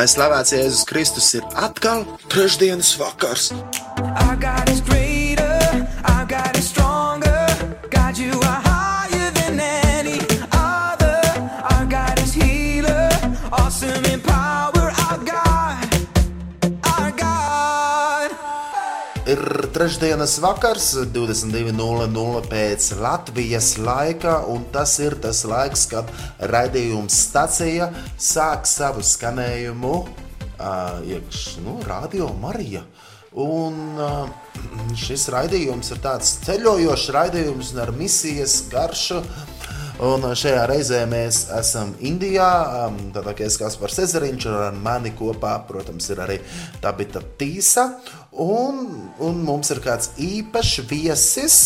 Lai slavēts Jēzus Kristus ir atkal trešdienas vakars. Our God is greater, trešdienas vakars, 22.00 pēc Latvijas laika, un tas ir tas laiks, kad raidījums stacija sāk savu skanējumu uh, iekš, nu, Radio Marija. Un uh, šis raidījums ir tāds ceļojošs raidījums ar misijas garšu. Un šajā reizē mēs esam Indijā. um, Tātad, ka es kā Kaspars Ezeriņš un ar mani kopā, protams, ir arī Tabita Tīsa. Un, un mums ir kāds īpašs viesis.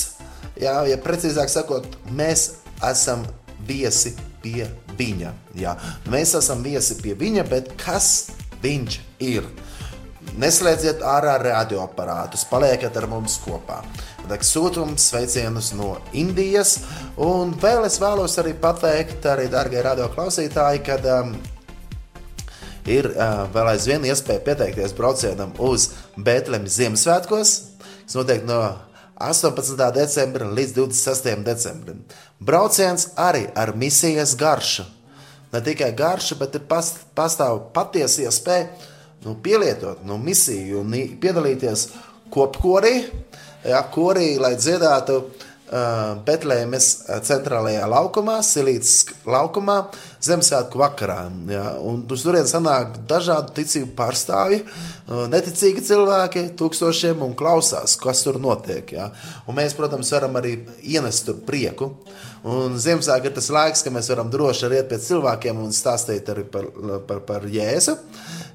Jā, ja precīzāk sakot, mēs esam viesi pie viņa. Jā, mēs esam viesi pie viņa, bet kas viņš ir? Neslēdziet ārā radioaparātus, paliekat ar mums kopā. Tad sūtums sveicienus no Indijas. Un vēl es vēlos arī pateikt, arī darbie radioklausītāji, ka um, ir uh, vēl aizvien iespēja pieteikties braucienam uz Bēntlemi Ziemassvētkos, kas notiek no 18. decembra līdz 26. decembrim. Brauciens arī ar misijas garšu. Ne tikai garša, bet ir past, pastāv patiesa iespēja nu, pielietot nu, misiju un piedalīties kopkorī, ja, korī, lai dziedātu uh, Betlēmes centrālajā laukumā, Silītas laukumā, Ziemassvētku vakarā. Ja, un turienes sanāk dažādu ticību pārstāvji, uh, neticīgi cilvēki, tūkstošiem un klausās, kas tur notiek. Ja. Un mēs, protams, varam arī ienest tur prieku. Un Ziemassvētku ir tas laiks, kad mēs varam droši arī iet pie cilvēkiem un stāstīt arī par, par, par Jēzu.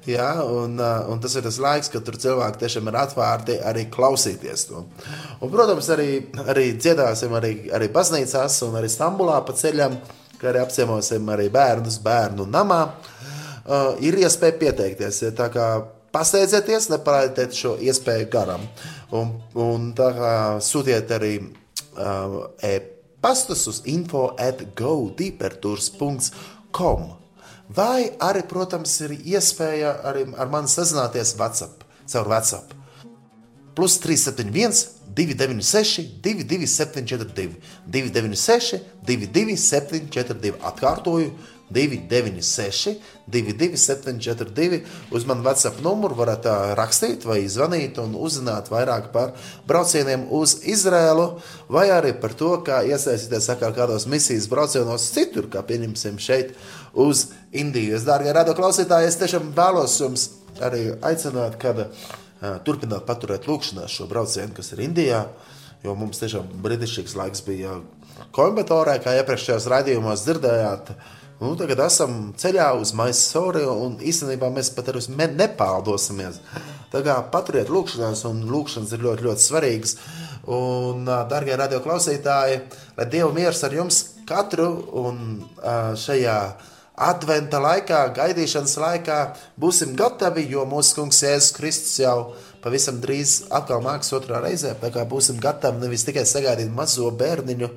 Ja, un, uh, un tas ir tas laiks, kad cilvēki tiešām ir atvērti arī klausīties to. Un, protams, arī, arī dziedāsim arī, arī baznīcās un arī Stambulā pa ceļam, kā arī apciemosim arī bērnus bērnu namā. Uh, ir iespēja pieteikties. Tā kā Pasteidzieties, nepalaidiet šo iespēju garām. Un, un tā kā sūtiet arī uh, e-pastus uz info at godeepertours.com. Vai arī, protams, ir iespēja arī ar mani sazināties WhatsApp, caur WhatsApp. Plus 371, 296, 22742, 296, 22742. Atkārtoju, 296, 22742. Uz manu WhatsApp numuru varat rakstīt vai zvanīt un uzzināt vairāk par braucieniem uz Izrēlu, vai arī par to, kā iesaistīties kādos misijas braucienos citur, kā pieņemsim šeit uz Indiju. Es, dārgie radio klausītāji, es tiešām vēlos jums arī aicināt, kad uh, turpināt paturēt lūkšanās šo braucienu, kas ir Indijā, jo mums tiešām brīnišķīgs laiks bija Koimbatorē, kā iepriekšējos raidījumos dzirdējāt. Nu, tagad esam ceļā uz Maisori, un īstenībā mēs pat arī uz Nepālu dosimies. Tā kā paturiet lūkšanās, un lūkšanas ir ļoti, ļoti svarīgas. Un, darbie radioklausītāji, lai Dieva miers ar jums katru un šajā adventa laikā, gaidīšanas laikā būsim gatavi, jo mūsu kungs Jēzus Kristus jau pavisam drīz atkal nāks otrā reizē. Tā kā būsim gatavi nevis tikai sagaidīt mazo bērniņu,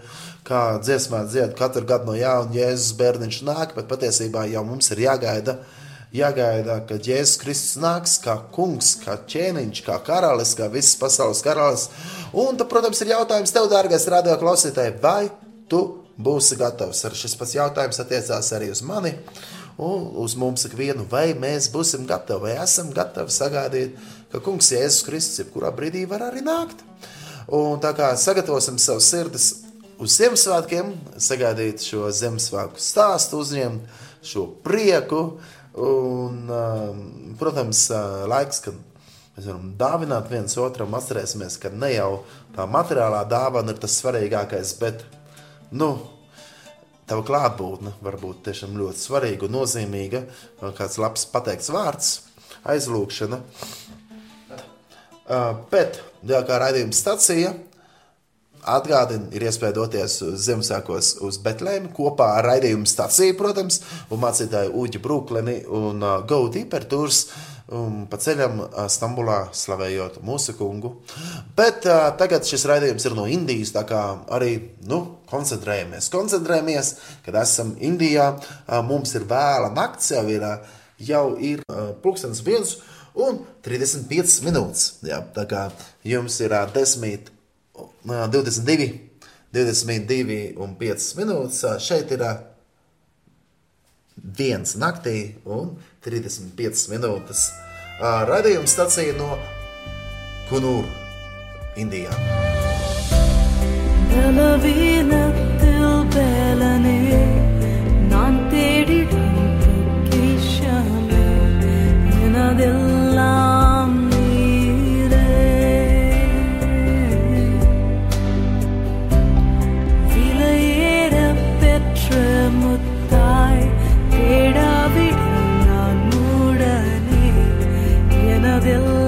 kā dziesmā dzied katru gadu no jauna Jēzus bērniņš nāk, bet patiesībā jau mums ir jāgaida. Jāgaida, ka Jēzus Kristus nāks kā kungs, kā ķēniņš, kā karalis, kā visas pasaules karalis. Un, tad, protams, ir jautājums tev, dārgais radio klausītāj, vai tu būsi gatavs. Ar šis pats jautājums attiecās arī uz mani un uz mums ikvienu, vai mēs būsim gatavi, vai esam gatavi sagaidīt, ka kungs Jēzus Kristus jebkurā brīdī var arī nākt. Un tā kā sagatavosim savus sirdis uz Ziemassvētkiem, sagaidīt šo Ziemassvētku stāstu, uzņemt šo prieku. Un, um, protams, uh, laiks, kad mēs varam dāvināt viens otram, atcerēsimies, ka ne jau tā materiālā dāvana ir tas svarīgākais, bet nu, tava klātbūtne var būt tiešām ļoti svarīga un nozīmīga. Kāds labs pateikts vārds, aizlūgšana. Uh, bet, kā raidījuma stacija, Atgādini, ir iespēja doties uz Ziemassvētkos uz Betlēmu kopā ar raidījumu stāciju, protams, un mācītāju Uģi Brooklini un uh, Go Deeper Tours um, pa ceļam uh, Stambulā slavējot mūsu kungu. Bet uh, tagad šis raidījums ir no Indijas, tā kā arī, nu, koncentrējamies. Koncentrējamies, kad esam Indijā, uh, mums ir vēla nakts, jau ir uh, jau ir uh, pulkstenis viens un 35 minūtes. Jā, tā kā jums ir 10, 22, 22 un 5 minūtes. Šeit ir viens naktī un 35 minūtes radījuma stacija no Kunūra, Indijā. Balavina tilbelane, nan tedi dum tukishame, nena dil will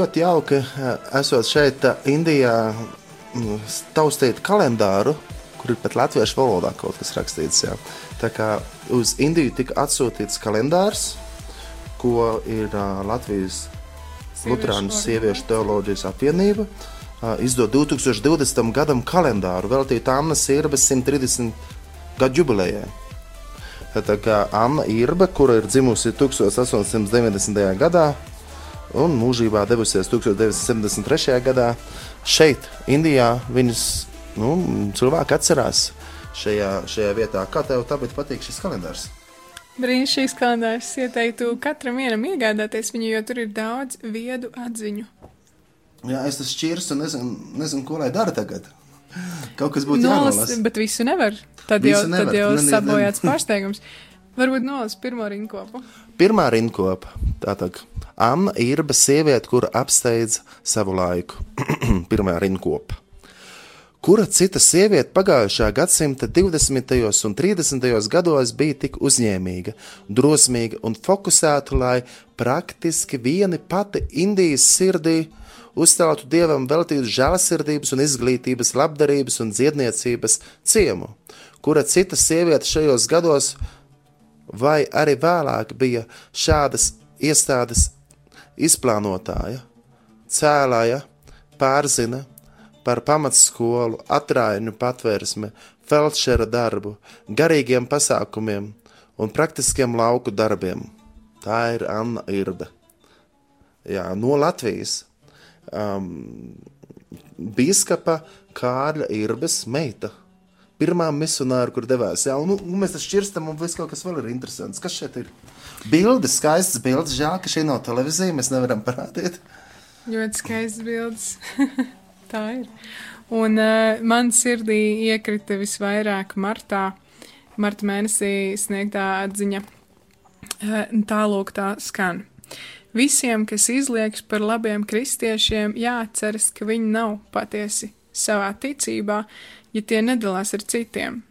ļoti jauki, eh, esot šeit, eh, Indijā, taustīt kalendāru, kur ir pat latviešu valodā kaut kas rakstīts. Jā. Tā kā uz Indiju tika atsūtīts kalendārs, ko ir uh, Latvijas Lutāņu sieviešu teoloģijas apvienība. Uh, izdod 2020. gadam kalendāru veltītu Annas Irbes 130 gadu jubilejai. Tā kā Anna Irba, kura ir dzimusi 1890. gadā un mūžībā devusies 1973. gadā, šeit, Indijā, viņas nu, cilvēki atcerās šajā, šajā vietā. Kā tev tāpēc patīk šis kalendārs? Brīnišķīgs kalendārs. Ieteiktu katram vienam iegādāties viņu, jo tur ir daudz viedu atziņu. Jā, es esmu šķirs un nezinu, nezinu, ko lai dara tagad. Kaut kas būtu Nolas, jānolasa. bet visu nevar. Tad Visu jau, nevar. tad jau ne. sabojāts pārsteigums. Varbūt nolas pirmo rinkopu. Pirmā rinkopa - tātad Anna Irba, sieviete, kura apsteidz savu laiku. Pirmā rinkopa. Kura cita sieviete pagājušā gadsimta 20. un 30. gados bija tik uzņēmīga, drosmīga un fokusēta, lai praktiski viena pati Indijas sirdī uzstātu dievam veltītu žēlsirdības un izglītības, labdarības un dziedniecības ciemu? Kura cita sieviete šajos gados vai arī vēlāk bija šādas iestādes izplānotāja, cēlāja, pārzina par pamatskolu, atrāņu patvērsmi, felčera darbu, garīgiem pasākumiem un praktiskiem lauku darbiem. Tā ir Anna Irbe. Jā, no Latvijas. Um, Bīskapa Kārļa Irbes meita. Pirmā misionāra, kur devās. Jā, un, un mēs tam šķirstam, un viss kaut kas vēl ir interesants. Kas šeit ir? Bildes, skaistas bildes. Žēl, ka šī nav televīzija. Mēs nevaram parādīt. Ļoti skaists bildes. Tā ir. Un uh, man sirdī iekrita visvairāk martā, marta mēnesī sniegtā atziņa. Uh, Tālāk tā skan. Visiem, kas izliekas par labiem kristiešiem, jāatceras, ka viņi nav patiesi savā ticībā, ja tie nedalās ar citiem.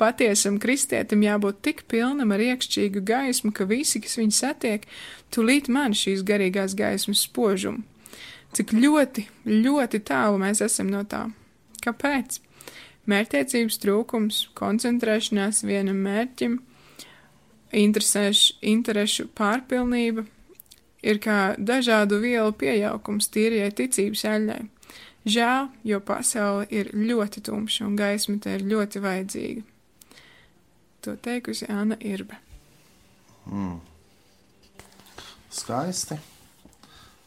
Patiesam kristietim jābūt tik pilnam ar iekšķīgu gaismu, ka visi, kas viņu satiek, tūlīt man šīs garīgās gaismas spožumu. Cik ļoti, ļoti tālu mēs esam no tā. Kāpēc? Mērķtiecības trūkums, koncentrēšanās vienam mērķim, interešu pārpilnība ir kā dažādu vielu piejaukums tīrijai ticības eļļai. Žēl, jo pasaule ir ļoti tumša un gaisma te ir ļoti vajadzīga. To teikusi Anna Irbe. Skaisti.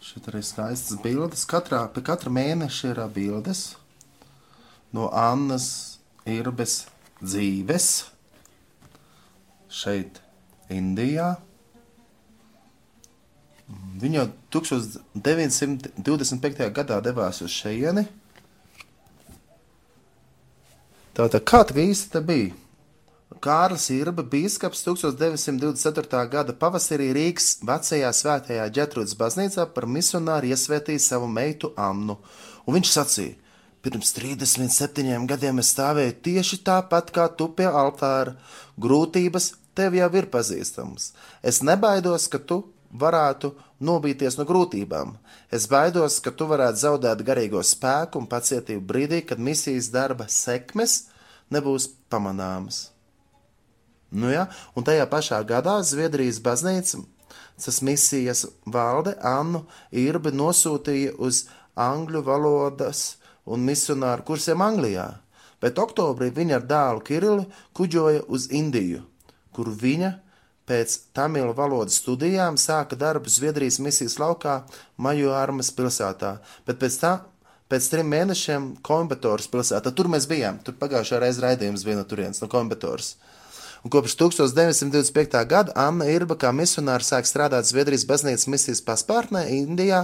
Šeit arī skaistas bildes. Katrā, pie katra mēneša ir bildes no Annas Irbes dzīves. Šeit, Indijā. Viņa jau 1925. gadā devās uz šejieni. Tātad, kā tā īsti bija? Kārlis Irba, biskups 1924. gada pavasarī Rīgas vecajā svētajā ģetrūdas baznīcā par misionāru iesvētīja savu meitu Annu, un viņš sacīja, pirms 37 gadiem es stāvēju tieši tāpat kā tu pie altāra, grūtības tev jau ir pazīstamas. Es nebaidos, ka tu varētu nobīties no grūtībām. Es baidos, ka tu varētu zaudēt garīgo spēku un pacietību brīdī, kad misijas darba sekmes nebūs pamanāmas. Nu, ja? Un tajā pašā gadā Zviedrijas baznīca, tas misijas valde Annu Irbi nosūtīja uz angļu valodas un misionāru kursiem Anglijā, bet oktobrī viņa ar dēlu Kirillu kuģoja uz Indiju, kur viņa pēc tamilu valodas studijām sāka darbu Zviedrijas misijas laukā Maju Armas pilsētā, bet pēc tam Pēc trim mēnešiem Koimbatoras pilsētā, tur mēs bijām. Tur pagājušā reizē raidījums bija no turienes, no Koimbatoras. Un kopš 1925. gada Anna Irba kā misionāra sāk strādāt Zviedrijas baznīcas misijas paspārnē Indijā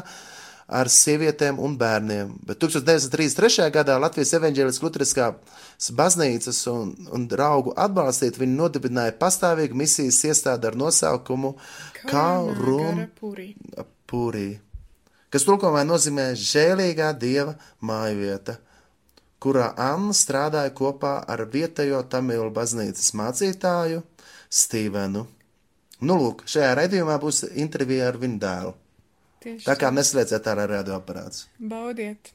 ar sievietēm un bērniem. Bet 1933. gadā Latvijas evaņģēliskās luteriskās baznīcas un, un draugu atbalstīt viņi nodibināja pastāvīgu misijas iestādi ar nosaukumu Karun Purī. Pūrī, kas tulkojumā nozīmē žēlīgā dieva mājvieta kurā Anna strādāja kopā ar vietējo Tamilu baznīcas mācītāju Stīvenu. Nu, lūk, šajā raidījumā būs intervija ar viņu dēlu. Tieši Tā kā neslēdziet ārā radioaparāts. Baudiet.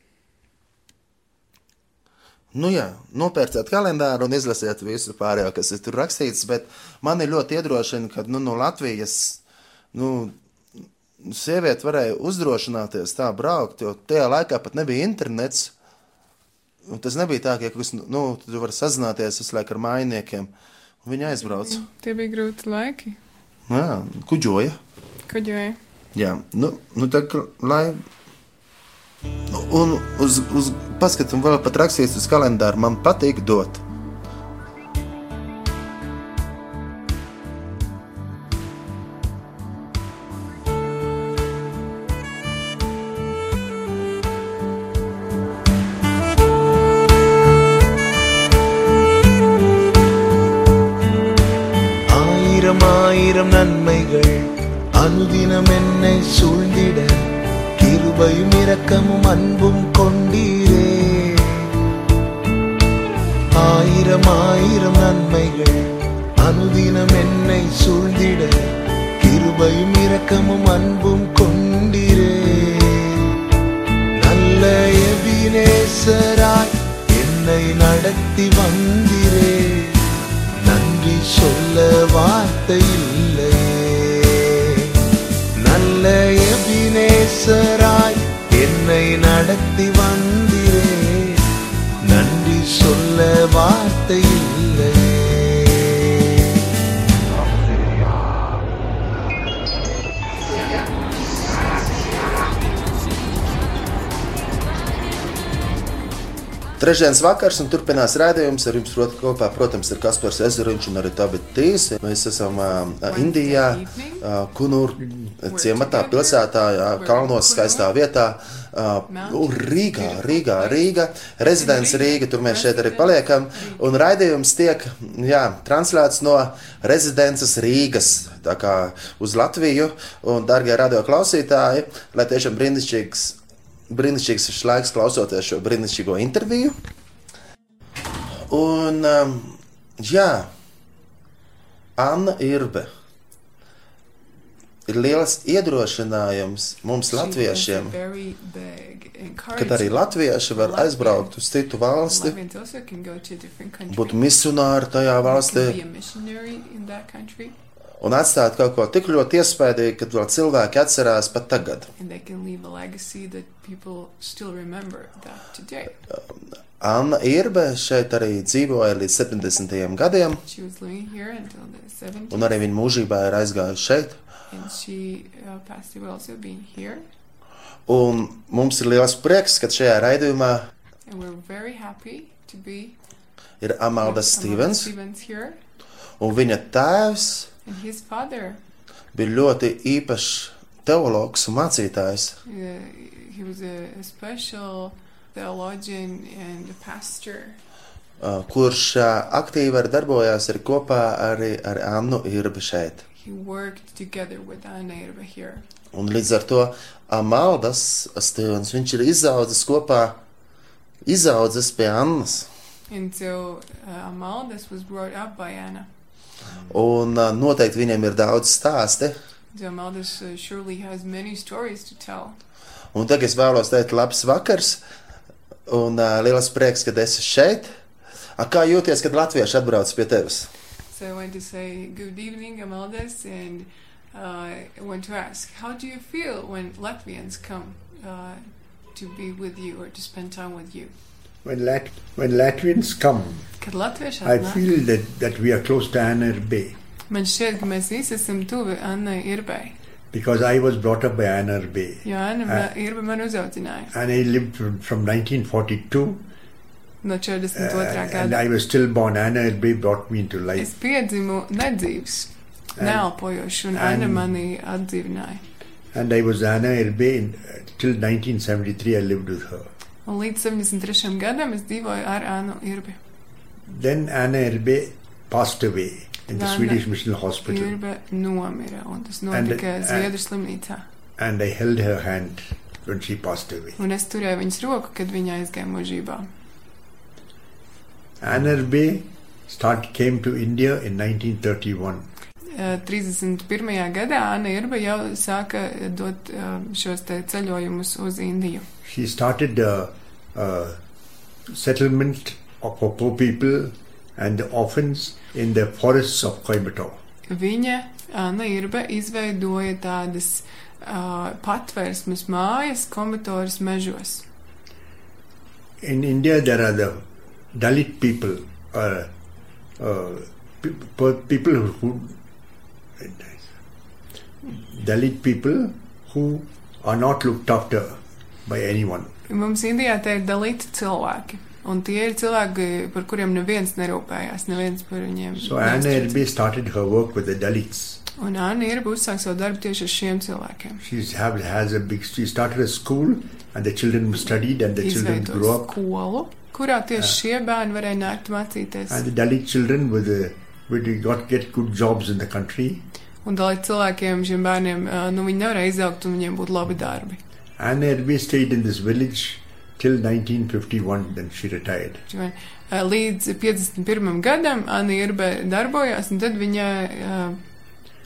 Nu jā, nopērciet kalendāru un izlasiet visu pārējo, kas ir tur rakstīts, bet man ir ļoti iedrošina, ka nu, no Latvijas, nu, sieviete varēja uzdrošināties tā braukt, jo tajā laikā pat nebija internets. Un tas nebija tā, ka jūs, nu, vari sazināties visu laiku ar mājiniekiem. Un Viņi aizbrauca. Tie bija grūti laiki. Jā, kuģoja. Kuģoja. Jā, nu, nu tā kā, lai. Nu, Un uz, uz paskatu, vēl pat rakstīts uz kalendāru, man patīk dot. என்னை நடத்தி வந்திரே. நன்றி சொல்ல வார்த்தை இல்லை. நல்ல எபினேசராய் என்னை நடத்தி வந்திரே. நன்றி சொல்ல வார்த்தை இல்லை Trešdienas vakars un turpinās rādījums. Ar jums prot, kopā, protams, ir Kaspars Ezeriņš un arī Tabita Tīs. Mēs esam uh, Indijā, uh, Kunur ciematā, pilsētā, uh, kalnos, skaistā vietā. Uh, Rīgā, Rīgā, Rīga, rezidents Rīga, tur mēs šeit arī paliekam. Un raidījums tiek jā, translēts no rezidences Rīgas, tā kā uz Latviju. Un, darbie radio klausītāji, lai tiešām brīnišķīgs brīnišķīgs šis laiks klausoties šo brīnišķīgo interviju. Un, um, jā, Anna Irbe. ir liels iedrošinājums mums, latviešiem, kad arī latvieši var aizbraukt uz citu valsti, būt misionāri tajā valstī un atstāt kaut ko tik ļoti iespaidīgu, kad vēl cilvēki atcerās pat tagad. Anna Irbe šeit arī dzīvoja līdz 70. gadiem, She was living here until the 70s, un arī viņa mūžībā ir aizgājusi šeit. she uh. Un mums ir liels prieks, ka šajā raidījumā to ir Amalda Stevens, Stevens un viņa tēvs bija ļoti īpašs teologs un mācītājs. uh, he was a, a special theologian and a pastor. uh, kurš uh, aktīvi arī darbojās arī kopā arī ar Annu Irbi šeit. He worked together with Anna Irba here. Un līdz ar to Amaldas Stevens, viņš ir izaudzis kopā, izaudzis pie Annas. And so uh, Amaldas was brought up by Anna. Un uh, noteikti viņiem ir daudz stāsti. Uh, surely has many stories to tell. Un tagad es vēlos teikt, labs vakars un uh, liels prieks, ka esi šeit. A, kā jūties, kad latvieši atbrauc pie tevis? So I want to say good evening, Amaldas, and uh, I want to ask, how do you feel when Latvians come uh, to be with you or to spend time with you? When, Lat- when Latvians come, Kad latvieši I atnāk, feel that, that we are close to Anna Bay man šķiet, ka mēs visi esam tuvi Annai Irbai, because I was brought up by Anner Bay. jo Anna Irba man uzaudzināja And I lived from, from 1942, no 42. uh, and gada. I was still born. Anna Bay brought me into life. Es piedzimu nedzīvs, And- neelpojoši, un Anna and- mani atdzīvināja. And I was Anna Bay in, till 1973. I lived with her. Un līdz 73. gadam es dzīvoju ar Annu Irbi. Then Anner Bay passed away in the Anna Swedish Mission Hospital, Irba nomira, un tas notika and- Zviedru slimnīcā. and I held her hand when she passed away. Un es turēju viņas roku, kad viņa aizgāja mūžībā. Anner Bay start came to India in 1931. Uh, 31. gadā Anna Irba jau sāka dot uh, šos te ceļojumus uz Indiju. She started a, a settlement of poor people and the orphans in the forests of Coimbatore. Viņa, Anna Irba, izveidoja tādas uh, patvērsmes mājas komatoras mežos. In India, there are the Dalit people, uh, uh, pe- pe- people who Dalit people who are not looked after by anyone. Mums Indijā te ir dalīti cilvēki. Un tie ir cilvēki, par kuriem neviens nerūpējās, neviens par viņiem. So Anna. Elbe started her work with the Dalits. Un Anna ir uzsākt savu darbu tieši ar šiem cilvēkiem. She's have, has a big. She started a school, and the children studied, and the children grew Izveido up. skolu, kurā tieši šie bērni varēja nākt mācīties. And the Dalit children with the with the, got get good jobs in the country. Un dalīt cilvēkiem, šiem bērniem, ā, nu viņi nevarēja izaugt un viņiem būtu labi darbi. Anna Elbe stayed in this village till 1951. Then she retired. Ā, uh, Līdz 51. gadam Anna Irbe darbojās, un tad viņa ā,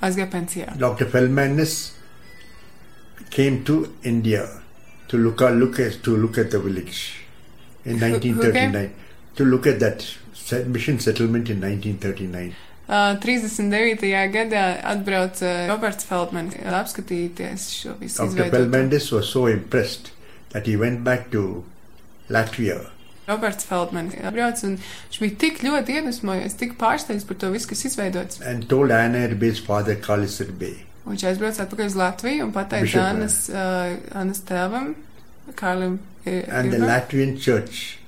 aizgāja pensijā. Dr. Feldmanis came to India to look at look at to look at the village in Who- who 1939 to look at that mission settlement in 1939. Ā, 39. gadā atbrauca Roberts Feldmans apskatīties šo visu Dr. izveidoto. Feldmanis was so impressed that he went back to Latvia Roberts Feldmans atbrauca, un viņš bija tik ļoti iedvesmojies, tik pārsteigts par to visu, kas izveidots. and told Anna Erbe's father, Carlis Erbe, Un Viņš aizbrauca atpakaļ uz Latviju un pateica Bishop, Annas, uh, Annas tēvam, Kārlim. I- and the Irvim, Latvian church.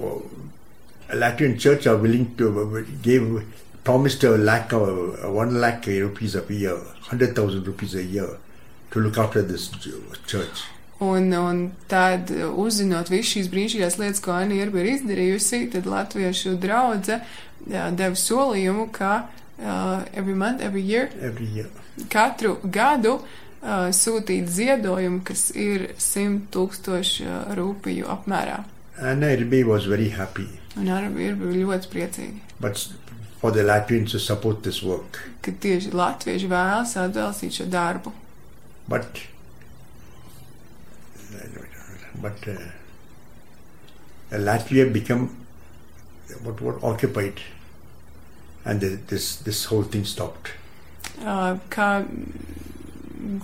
oh, A Latvian church are willing to give promised a lakh or one lakh rupees a year, hundred thousand rupees a year, to look after this ch- church. Un, un tad, uzzinot visu šīs brīnišķīgās lietas, ko Anna Irba ir izdarījusi, tad Latviešu draudze deva solījumu, ka uh, every month, every year, Every year. katru gadu uh, sūtīt ziedojumu, kas ir 100 tūkstoši uh, rūpiju apmērā. Anna Erbe was very happy, Un Arba ir ļoti priecīga. but for the Latvians to support this work. ka tieši latvieši vēlas atbalstīt šo darbu. But, but uh, Latvia become what, what occupied, and the, this this whole thing stopped. Uh, Kā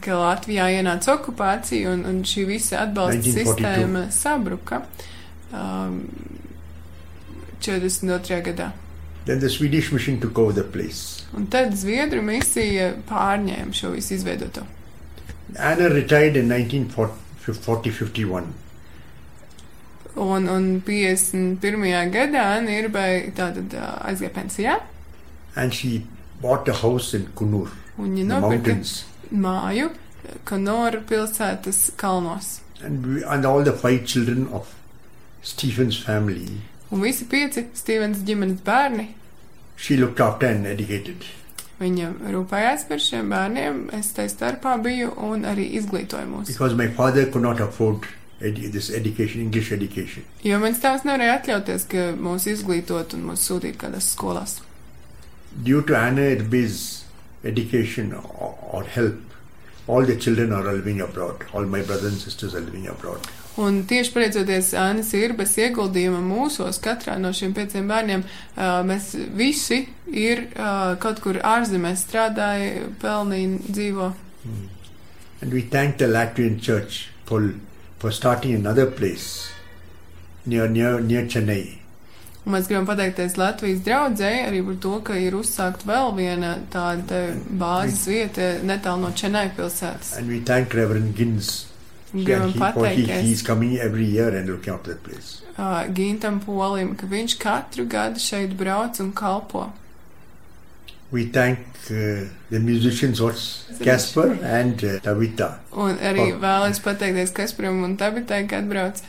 ka Latvijā ienāca okupācija un, un šī visa atbalsta sistēma sabruka um, 42. gadā. Then the Swedish mission took over the place. Un tad Zviedru misija pārņēma šo visu izveidoto. Anna retired in 1940-51. Un, un 51. gadā Nirbai tātad ā, aizgāja pensijā, and she bought a house in Kunur, un in viņa the nopirka mountains. māju Kanora pilsētas kalnos. And, we, and all the five children of Stephen's family, Un visi pieci Stīvens ģimenes bērni, she looked after and educated. viņa rūpējās par šiem bērniem, es tai starpā biju un arī izglītoju mūs. Because my father could not afford edu- this education, English education. Jo mans tēvs nevarēja atļauties, ka mūs izglītot un mūs sūtīt kādās skolās. Due to Anna Irby's education or, or help, all the children are living abroad. All my brothers and sisters are living abroad. Un tieši pateicoties Annas Irbas ieguldījuma mūsos, katrā no šiem pieciem bērniem, mēs visi ir kaut kur ārzemēs strādāja, pelnīja, dzīvo. And we thank the Latvian church for, for starting another place near, near, near Chennai. Un mēs gribam pateikties Latvijas draudzēji arī par to, ka ir uzsākt vēl viena tāda bāzes vieta netālu no Čenai pilsētas. And we thank Reverend Gins. Un And Gribam he, for he, he's pateikties coming every year and looking after the place. uh, Gintam Polim, ka viņš katru gadu šeit brauc un kalpo. We thank uh, the musicians, what's Casper and uh, Tavita, Un arī Oh. vēlos pateikties Kasparam un Tabitai, ka atbrauc,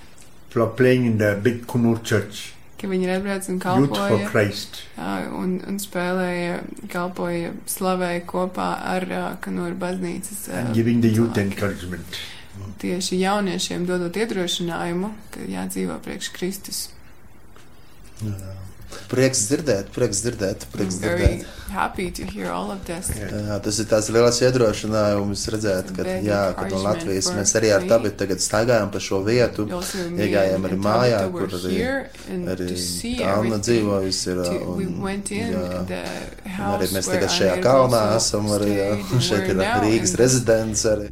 for playing in the big Kunur church, ka viņi ir atbrauc un Youth for kalpoja. Christ. uh, Un, un spēlēja, kalpoja, slavēja kopā ar uh, Kanūra baznīcas uh, And giving the youth cilvēkiem. encouragement. Tieši jauniešiem dodot iedrošinājumu, ka jādzīvo priekš Kristus. Prieks dzirdēt, prieks dzirdēt, prieks dzirdēt. happy to hear all of this. Jā, tas ir tāds liels iedrošinājums redzēt, ka, jā, ka no Latvijas mēs arī ar tabi tagad staigājam pa šo vietu. Iegājām arī mājā, kur arī, arī Anna dzīvojusi. Ir, un, jā, un arī mēs tagad šajā kalnā esam arī, jā, šeit ir Rīgas rezidents arī.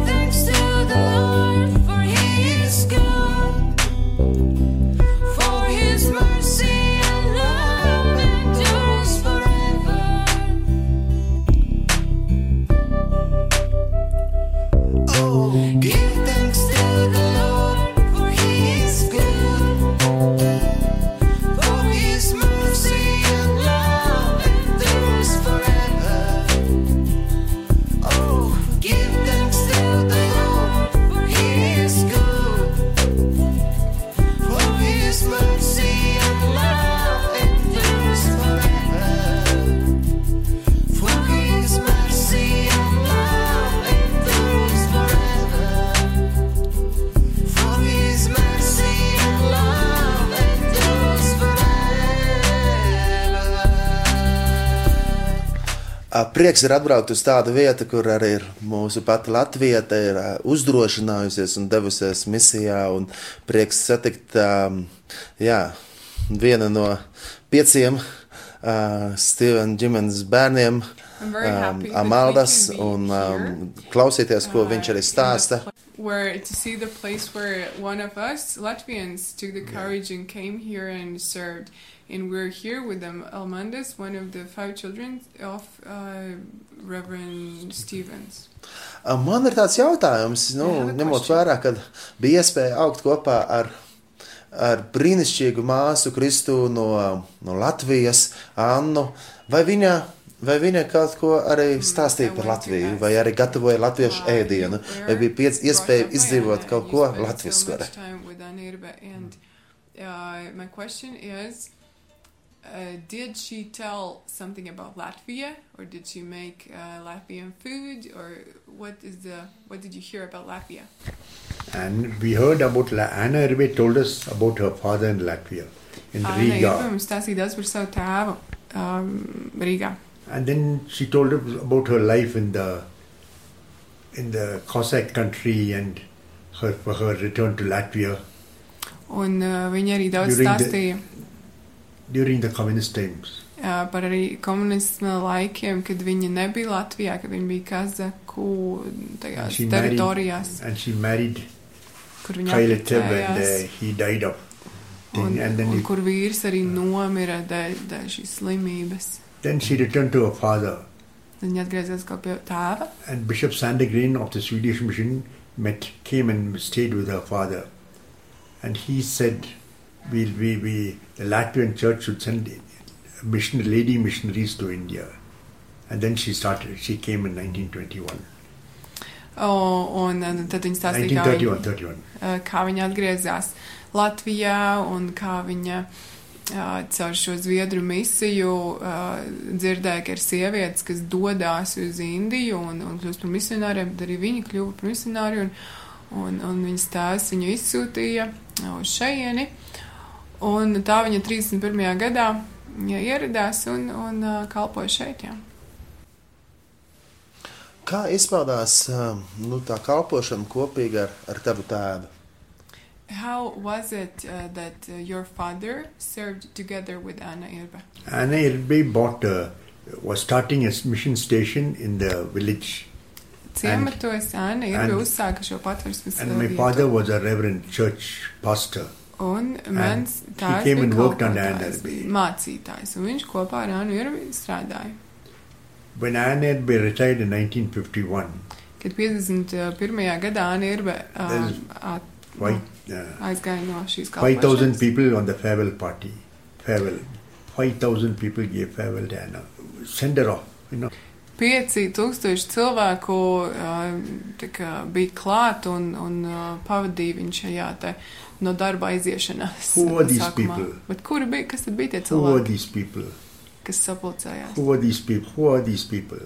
Prieks ir atbraukt uz tādu vietu, kur arī mūsu pati Latvija ir ā, uzdrošinājusies un devusies misijā. Un prieks satikt um, jā, vienu no pieciem uh, Stevena ģimenes bērniem, um, Amaldas, un um, here, klausīties, ko uh, viņš arī the stāsta. Where to see the place where one of us Latvians took the courage and came here and served, and we're here with them. Almandas, one of the five children of uh, Reverend Stevens. Man ir tāds jautājums, nu, a ņemot question. vērā, ka bija iespēja augt kopā ar, ar brīnišķīgu māsu Kristu no, no Latvijas, Annu. Vai viņa, vai viņa kaut ko arī stāstīja I par Latviju, vai arī gatavoja latviešu ēdienu, you vai bija piec, iespēja izdzīvot kaut ko so arī? uh, my question is, Uh, did she tell something about Latvia, or did she make uh, Latvian food, or what is the what did you hear about Latvia? And we heard about La- Anna Erbe told us about her father in Latvia, in Anna Riga. mums stāstīja daudz par savu tēvu um, Rīgā. And then she told us about her life in the in the Cossack country and her her return to Latvia Un uh, viņa arī daudz During the- stāstīja during the communist times. uh, par arī komunisma laikiem, kad viņa nebija Latvijā, kad viņa bija Kazaku tajās And she married- teritorijās, And she married kur viņa and uh, he died of Un. And then, un he- kur vīrs arī nomira dēļ, dēļ šīs slimības. then she returned to her father. Tad viņa atgriezās kā pie tēva. And Bishop Sandegren of the Swedish mission met, came and stayed with her father. And he said, we'll, we, we, the Latvian church should send mission, lady missionaries to India. And then she started, she came in 1921. O, un uh, tad viņa stāstīja, kā 1931, viņa, 31. uh, kā viņa atgriezās Latvijā un kā viņa uh, caur šo zviedru misiju uh, dzirdēja, ka ir sievietes, kas dodās uz Indiju un, un kļūst par misionāriem, tad arī viņa kļuva par misionāri un, un, un viņas tēvs viņu izsūtīja uh, uz šeieni. Un tā viņa 31. gadā ieradās un, un uh, kalpoja šeit. Jā. Kā izpaudās um, nu, tā kalpošana kopīgi ar, ar tavu tēvu? How was it uh, that uh, your father served together with Anna Irba? Anna Irbe bought a, was starting a mission station in the village. Ciematos Anna Irba and- uzsāka šo patversmes And uh, my father was a reverend church pastor. Un mans bija mācītājs, un viņš kopā ar Annu Irbi strādāja. When Anna Irbe retired in 1951, Kad 51. gadā Anna Irba uh, at, white, uh, aizgāja no šīs 5,000 kalpošanas. people on the farewell party. Farewell. 5,000 people gave farewell to Anna. Send her off. You know. 5000 cilvēku uh, kā bija klāt un, un uh, pavadīja viņu šajā te no darba people? Bet kuri bija, kas tad bija tie cilvēki, these people? kas sapulcējās? Who are these people? Who are these people?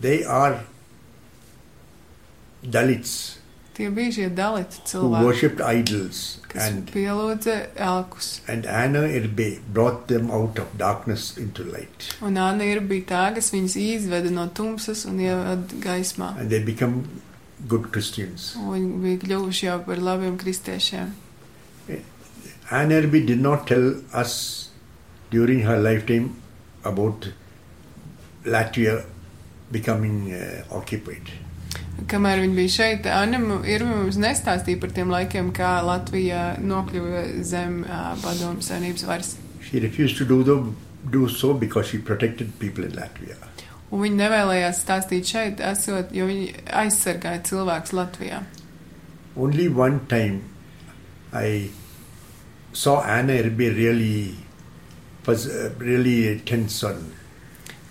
They are Dalits Tie bija šie dalīti who cilvēki, worshipped idols, kas and pielūdza elkus. and Anna Irbe brought them out of darkness into light, Un Anna ir bija tā, kas viņus izveda no tumsas un ievada gaismā. and they become good Christians. Viņi bija kļuvuši jau par labiem kristiešiem. Anna Irbe did not tell us during her lifetime about Latvia becoming uh, occupied. Kamēr viņi bija šeit, Anna ir mums nestāstīja par tiem laikiem, kā Latvija nokļuva zem uh, padomu savienības varas. She refused to do, the, do so because she protected people in Latvia. Un viņi nevēlējās stāstīt šeit, esot, jo viņi aizsargāja cilvēkus Latvijā. Only one time I saw Anna Irbe really was really tense on.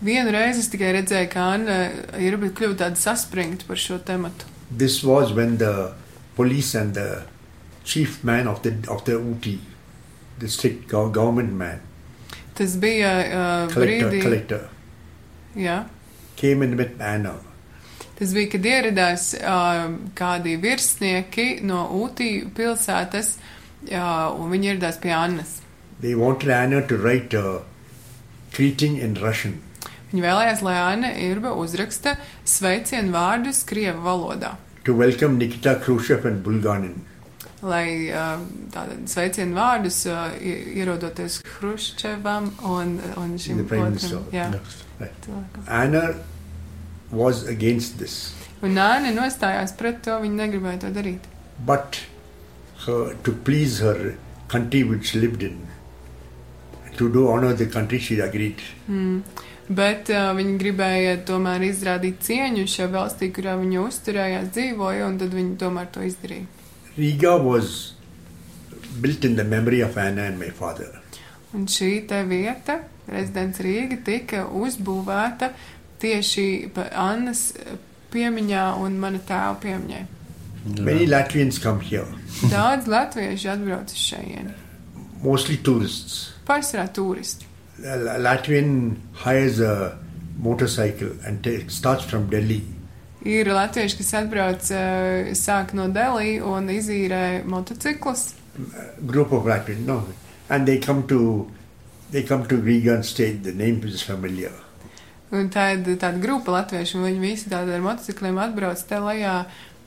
Vienu reizi es tikai redzēju, ka Anna ir kļuvusi tāda saspringta par šo tematu. This was when the police and the chief man of the of the UT, the strict gov- government man, Tas bija uh, collector, brīdī, collector, jā, came met Anna. Tas bija, kad ieradās uh, kādi virsnieki no Utī pilsētas, uh, un viņi ieradās pie Annas. They wanted Anna to write a greeting in Russian. Viņi vēlējās, lai Anna Irba uzraksta sveicienu vārdus Krievu valodā. to welcome Nikita Khrushchev and Bulganin. Lai uh, tātad sveicienu vārdus uh, ierodoties Hruščevam un, un šim otram. Minister. Jā, Right. cilvēkam. Anna was against this, Un Anna nostājās pret to, viņa negribēja to darīt. but her, to please her country which she lived in, to do honor the country, she agreed. Mm. Bet uh, viņi gribēja tomēr izrādīt cieņu šai valstī, kurā viņi uzturējās, dzīvoja, un tad viņi tomēr to izdarīja. Riga was built in the memory of Anna and my father. Un šī te vieta, rezidents Rīga, tika uzbūvēta tieši Annas piemiņā un mana tēva piemiņai. Many Latvians come here. Daudz latviešu atbrauc uz šejieni. mostly tourists. Pārsvarā turisti. Latvian hires a motorcycle and starts from Delhi. Ir latvieši, kas atbrauc, sāk no Delī un izīrē motociklus. Group of Latvian, no, and they come to they come to Riga and stay. The name is familiar. Un tā ir tāda grupa latviešu, un viņi visi tādi ar motocikliem atbrauc te lejā,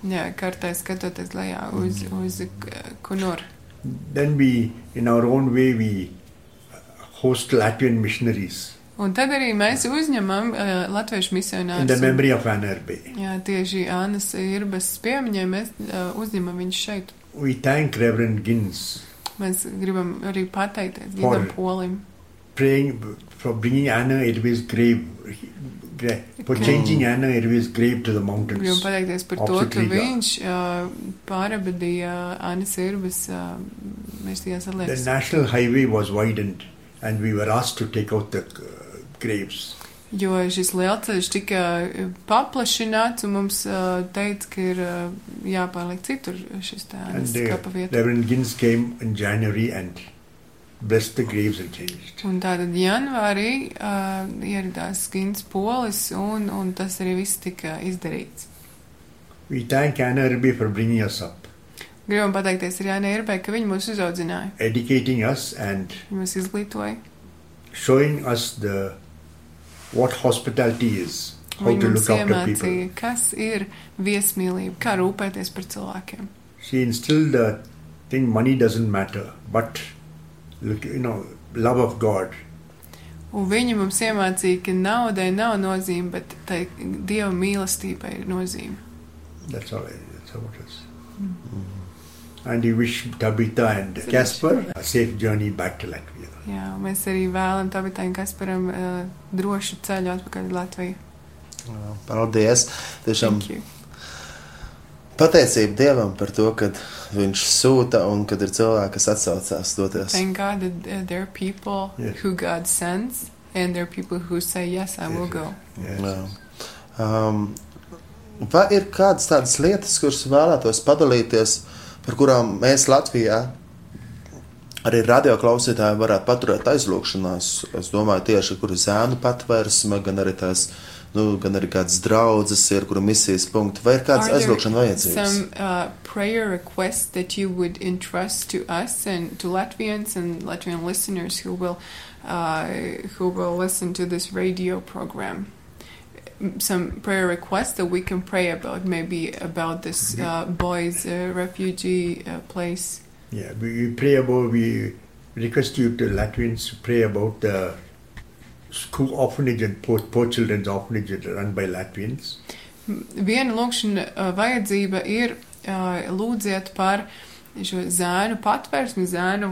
jā, kartē skatoties lejā uz, uz k- Kunur. Then we, in our own way, we host Latvian missionaries Un tad arī mēs uzņemam uh, latviešu in misionārus. the un-. Jā, tieši Annas Irbas piemiņai mēs uh, uzņemam viņu šeit. We thank Reverend Gins Mēs gribam arī pateikties For- Gidam Polim. praying for bringing Anna Erbe's grave, gra- for changing Anna Erbe's grave to the Gribam mountains. pateikties par to, Opposite ka Riga. viņš uh, pārabadīja Annas Irbas uh, mirstajās The national highway was widened, and we were asked to take out the uh, graves. Jo šis lielceļš tika uh, paplašināts, un mums uh, teica, ka ir uh, jāpārliek citur šis uh, kapa vieta. Reverend Gins came in January and blessed the graves and changed. Un tātad janvārī uh, ieradās Gins Polis, un, un tas arī viss tika izdarīts. We thank Anna Erbe for bringing us up, Gribam pateikties arī Jānai Irbai, ka viņi mūs uzaudzināja, educating us, and viņi mūs izglītoja. showing us the what hospitality is, how Viņi to mums look after people. iemācīja, kas ir viesmīlība, kā rūpēties par cilvēkiem. She instilled the thing money doesn't matter, but look, you know, love of God. Un viņi mums iemācīja, ka naudai nav nozīme, bet tai dieva mīlestībai ir nozīme. That's all. I, that's how it is. And we wish Tabitha and Casper a safe journey back to Latvia. Jā, mēs arī vēlam Tabitai un Kasparam uh, drošu ceļu atpakaļ uz Latviju. Jā, Paldies! Tiešām Thank you. pateicība Dievam par to, ka Viņš sūta un kad ir cilvēki, kas atsaucās doties. Thank God that uh, there are people Yes. who God sends, and there are people who say, Yes, I will go. Yes. Jā. Um, vai ir kādas tādas lietas, kuras vēlētos padalīties, par kurām mēs Latvijā, arī radioklausītāji, varētu paturēt aizlūgšanās? Es domāju, tieši kur zēnu patvērsme, gan arī tās. Nu, gan arī kādas draudzes ir, kur ir misijas punkti, vai ir kādas aizlūgšanas vajadzības? Some uh, prayer requests that you would entrust to us and to Latvians and Latvian listeners who will uh, who will listen to this radio program. Some prayer requests that we can pray about, maybe about this uh, boys' uh, refugee uh, place. Yeah, we, pray about, we request you to Latvians pray about the school orphanage and poor, poor children's orphanage run by Latvians. Viena lūkšana uh, vajadzība ir uh, lūdziet par šo zēnu patvērsmi, zēnu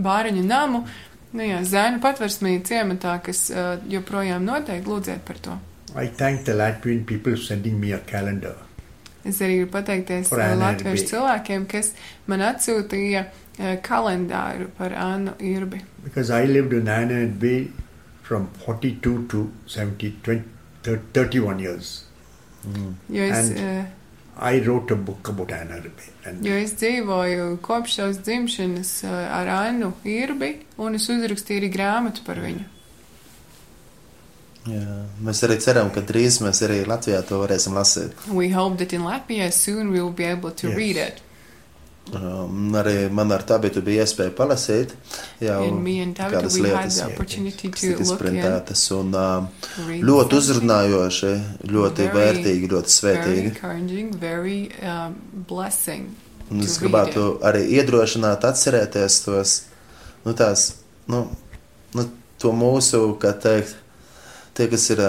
bāriņu namu. Nu jā, zēnu patvērsmī ciematā, kas uh, joprojām notiek, lūdziet par to. I thank the Latvian people sending me a calendar. Es arī gribu pateikties Annu latviešu Irbi. cilvēkiem, kas man atsūtīja uh, kalendāru par Annu Irbi. Because I lived in Anna and Bay from 42 to 70, 20, 31 years. Jo es, And- uh, I wrote a book about Anna Bay. And jo es dzīvoju kopš savas dzimšanas uh, ar Annu Irbi, un es uzrakstīju arī grāmatu par viņu. Jā, mēs arī ceram, ka drīz mēs arī Latvijā to varēsim lasīt. We hope that in Latvia soon we will be able to Yes. read it. Um, arī man ar tādu bija iespēja palasīt. Jau And and kādas lietas, kas sprintētas un uh, ļoti uzrunājoši, ļoti Very- vērtīgi, ļoti svētīgi. encouraging, very um, blessing. Un es gribētu arī iedrošināt, atcerēties tos, nu, tās, nu, nu, to mūsu, kā teikt, tie, kas ir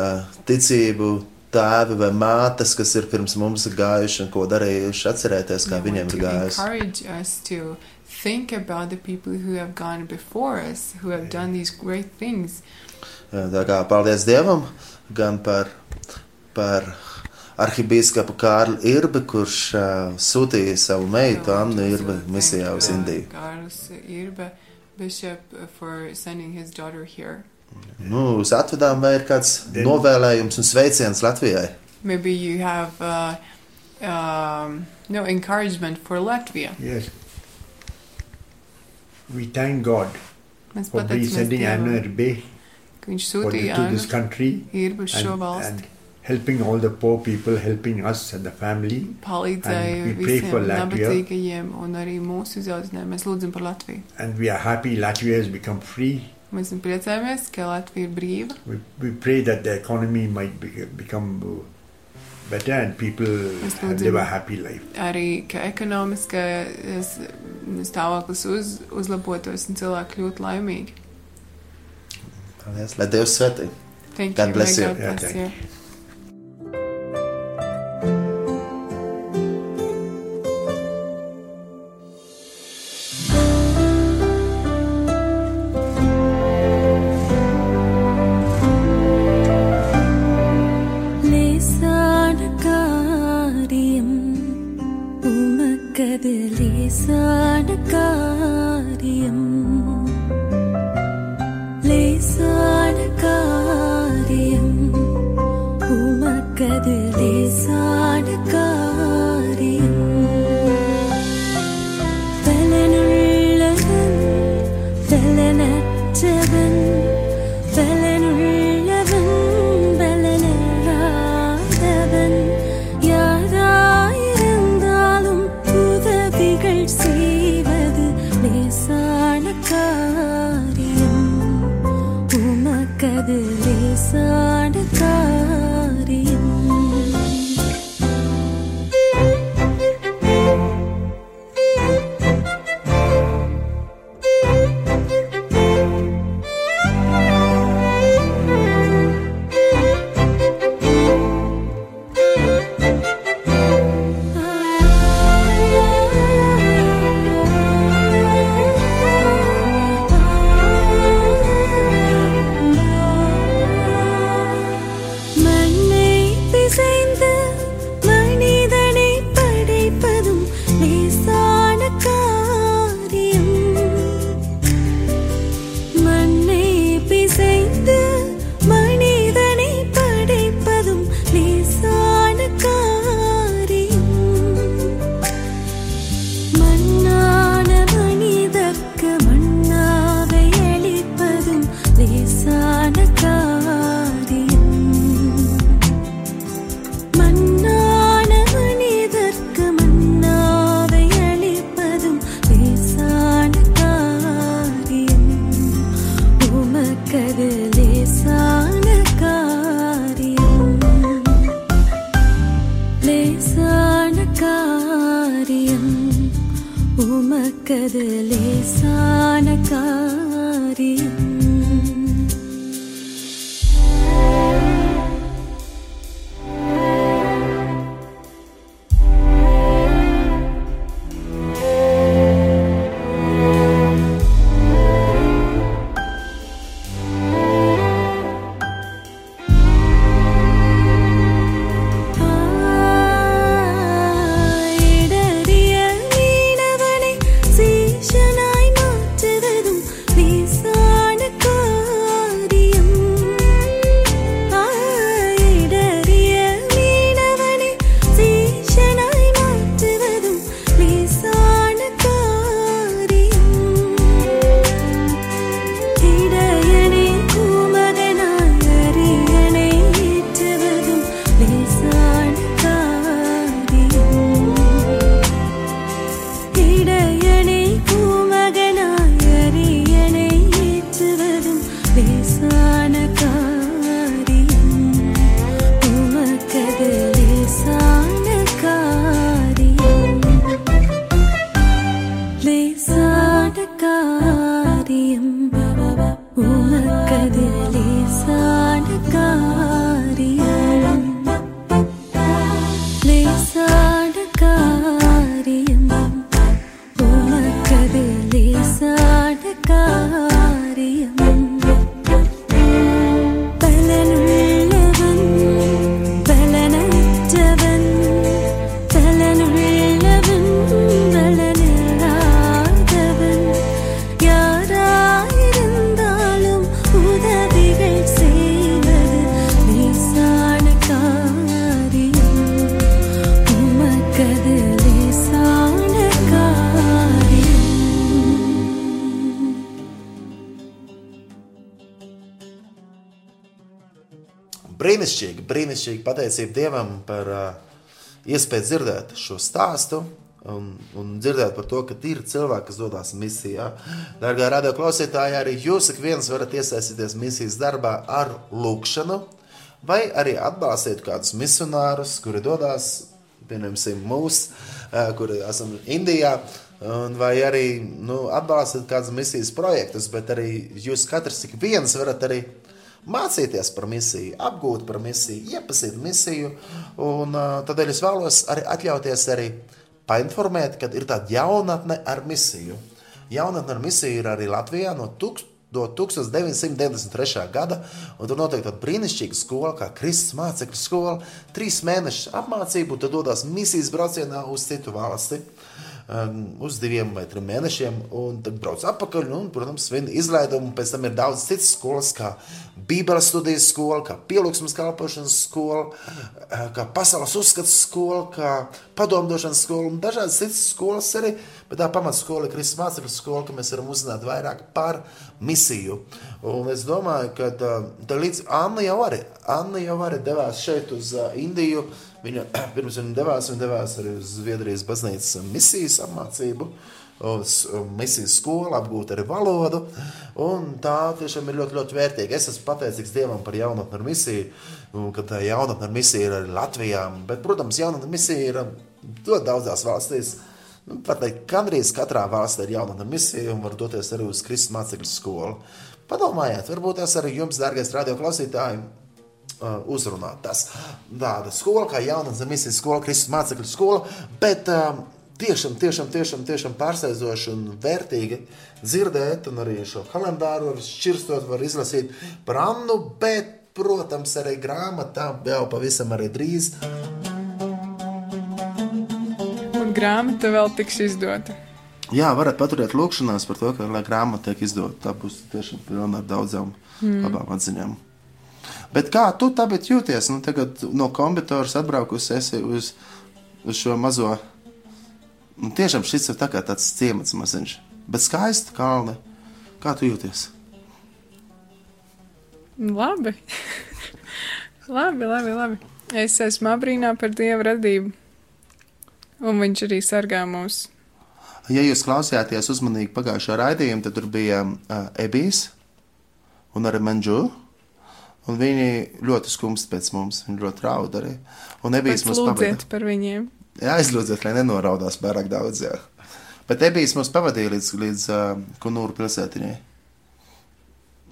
ticību tēvi vai mātes, kas ir pirms mums gājuši un ko darījuši, atcerēties, kā We viņiem ir gājis. think about the people who have gone before us, who have done these great things. Tā kā paldies Dievam gan par, par arhibīskapu Kārlu Irbi, kurš uh, sūtīja savu meitu So, Annu Irbi misijā uz uh, Indiju. Carlos Irbe, Bishop, for sending his daughter here. Nu, uz atvedām vai ir kāds Then- novēlējums un sveiciens Latvijai? Maybe you have uh, um, no encouragement for Latvia. yes, we thank God Mēs for be pateicamies sending Anna Dievam, Rebe ka viņš for the, sūtīja to this Ānu country īrbu uz šo and, valsti. and helping all the poor people, helping us and the family. palīdzēja And we pray visiem for Latvia. nabadzīgajiem un arī mūsu izaudzinājumu. Mēs lūdzam par Latviju. And we are happy Latvia has become free. Mēs priecājamies, ka Latvija ir brīva. We, we pray that the economy might be, become uh, better and people lūdzam. live a happy life. Arī ka ekonomiskais stāvoklis uz, uzlabotos un cilvēki kļūtu laimīgi. Paldies, Lai Dievs svētī. Thank God you. bless you. God Yeah, bless thank you. Brīnišķīgi pateicība Dievam par uh, iespēju dzirdēt šo stāstu. Un, un dzirdēt par to, ka ir cilvēki, kas dodas misijā. Darbie radio klausītāji, arī jūs ik viens varat iesaistīties misijas darbā ar lūkšanu, vai arī atbalstīt kādus misionārus, kuri dodas, piemēram, mūsu, kuri esam Indijā. Vai arī nu, atbalstīt kādus misijas projektus, bet arī jūs katrs ik viens varat arī mācīties par misiju, apgūt par misiju, iepazīt misiju. Un, uh, tādēļ es vēlos arī atļauties arī painformēt, ka ir tāda jaunatne ar misiju. Jaunatne ar misiju ir arī Latvijā no, tūkst, no 1993. gada, un tur notiek tāda brīnišķīga skola, kā Kristus mācekļu skola. Trīs mēnešus apmācību, tad dodas misijas braucienā uz citu valsti. Um, uz diviem vai trim mēnešiem, un tad brauc atpakaļ. Un, protams, viena izlaiduma, pēc tam ir daudz citas skolas, kā Bībeles studijas skola, kā pielūgsmes kalpošanas skola, eh, kā pasaules uzskats skola, kā padomdošanas skola un dažādas citas skolas arī. Bet tā pamatskola ir Kristus mācekļu skola, ka mēs varam uzzināt vairāk par misiju. Un es domāju, ka tā līdz Anna jau arī, Anna jau arī devās šeit uz uh, Indiju. Viņa pirms viņa devās, viņa devās arī uz Zviedrijas baznīcas misijas apmācību. Uz misijas skolu, apgūt arī valodu. Tā tiešām ir ļoti, ļoti vērtīga. Es esmu pateicīgs Dievam par jaunatni ar misiju, ka tā jaunatne ar misiju ir arī Latvijā. Bet, protams, jaunatne ar misiju ir ļoti daudzās valstīs. Nu, teikt, gandrīz katrā valstī ir jaunatne ar misiju un var doties arī uz Kristus mācekļu skolu. Padomājiet, varbūt tas arī jums, dārgais radio klausītāji, uh, uzrunāt. Tas tāda skola, kā jaunatnes misijas skola, Kristus mācekļu skola, bet um, tiešām, tiešām, tiešām, tiešām pārsteidzoši un vērtīgi dzirdēt, un arī šo kalendāru var šķirstot, var izlasīt par Annu, bet, protams, arī grāmatā jau pavisam arī drīz. Un grāmata vēl tiks izdota. Jā, varat paturēt lūkšanās par to, ka lai grāmata tiek izdota. Tā būs tiešām pilna ar daudzām mm. labām atziņām. Bet kā tu tagad jūties? Nu, tagad no kombitoras atbraukusi esi uz, uz šo mazo. Nu, tiešām šis ir tā tāds ciemats maziņš, bet skaisti kalni. Kā tu jūties? Labi. labi, labi, labi. Es esmu abrīnā par Dieva radību. Un viņš arī sargā mūs. Ja jūs klausījāties uzmanīgi pagājušā raidījumā, tad tur bija uh, Ebijs un arī Manžu. Un viņi ļoti skumst pēc mums. Viņi ļoti raud arī. Un Ebijs mums. Lūdziet par viņiem. Jā, aizlūdziet, lai nenoraudās pārāk daudz. Jā. Bet Ebijs mums pavadīja līdz, līdz uh, Kunūru pilsētiņai.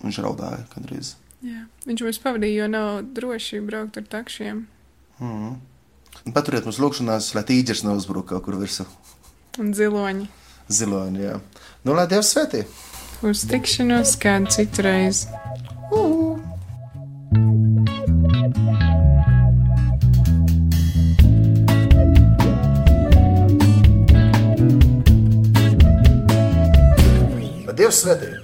Viņš raudāja kādreiz. Jā. Viņš mums pavadīja, jo nav droši braukt ar takšiem. Mm. Un Paturiet mums lūkšanās, lai tīģers neuzbruk kaut kur virsū. Un ziloņi. Ziloņi, jā. Nu, lai Dievs svētī! Uz tikšanos kādu citu reizi. Lai Dievs svētī!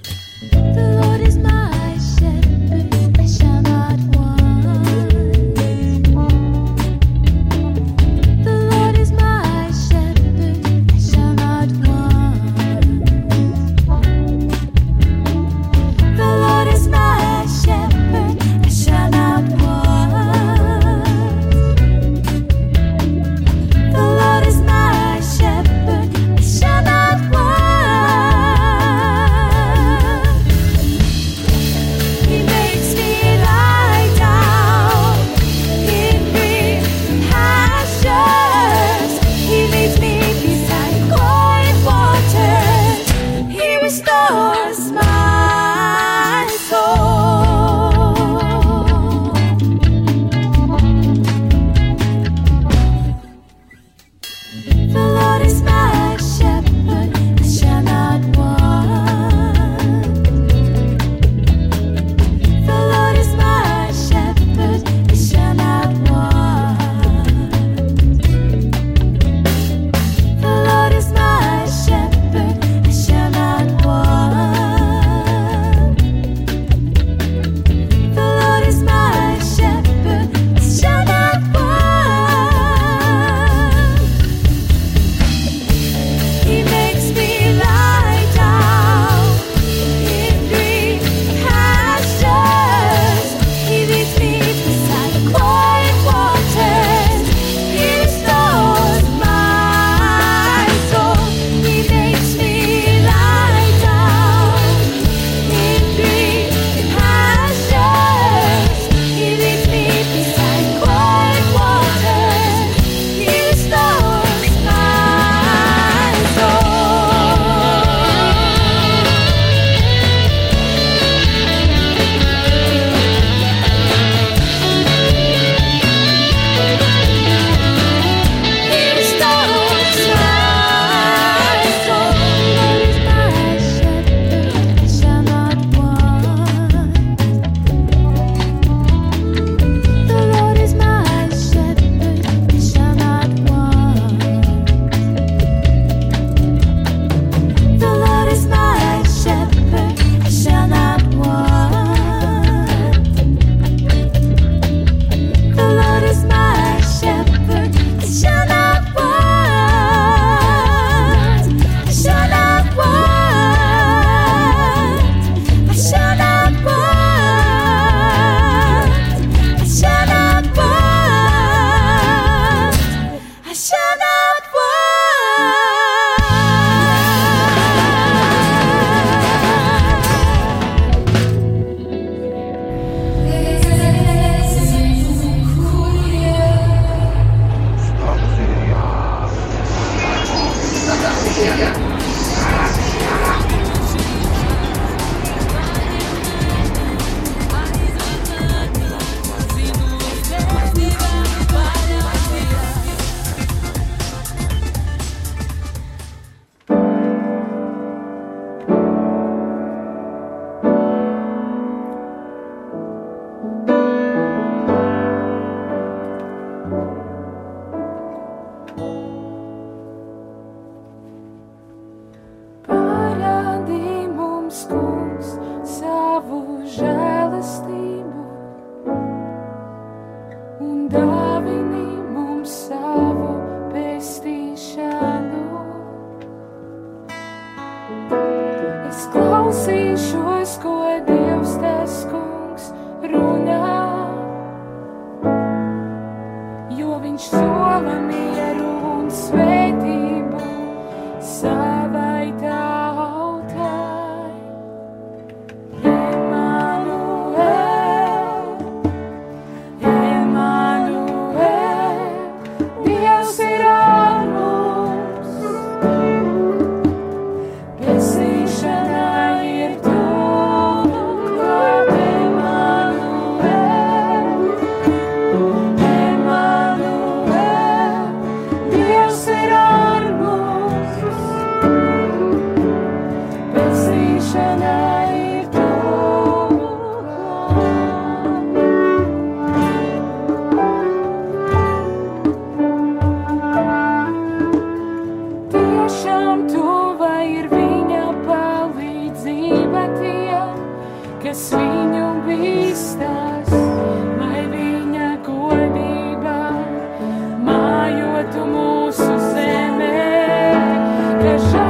Krishna.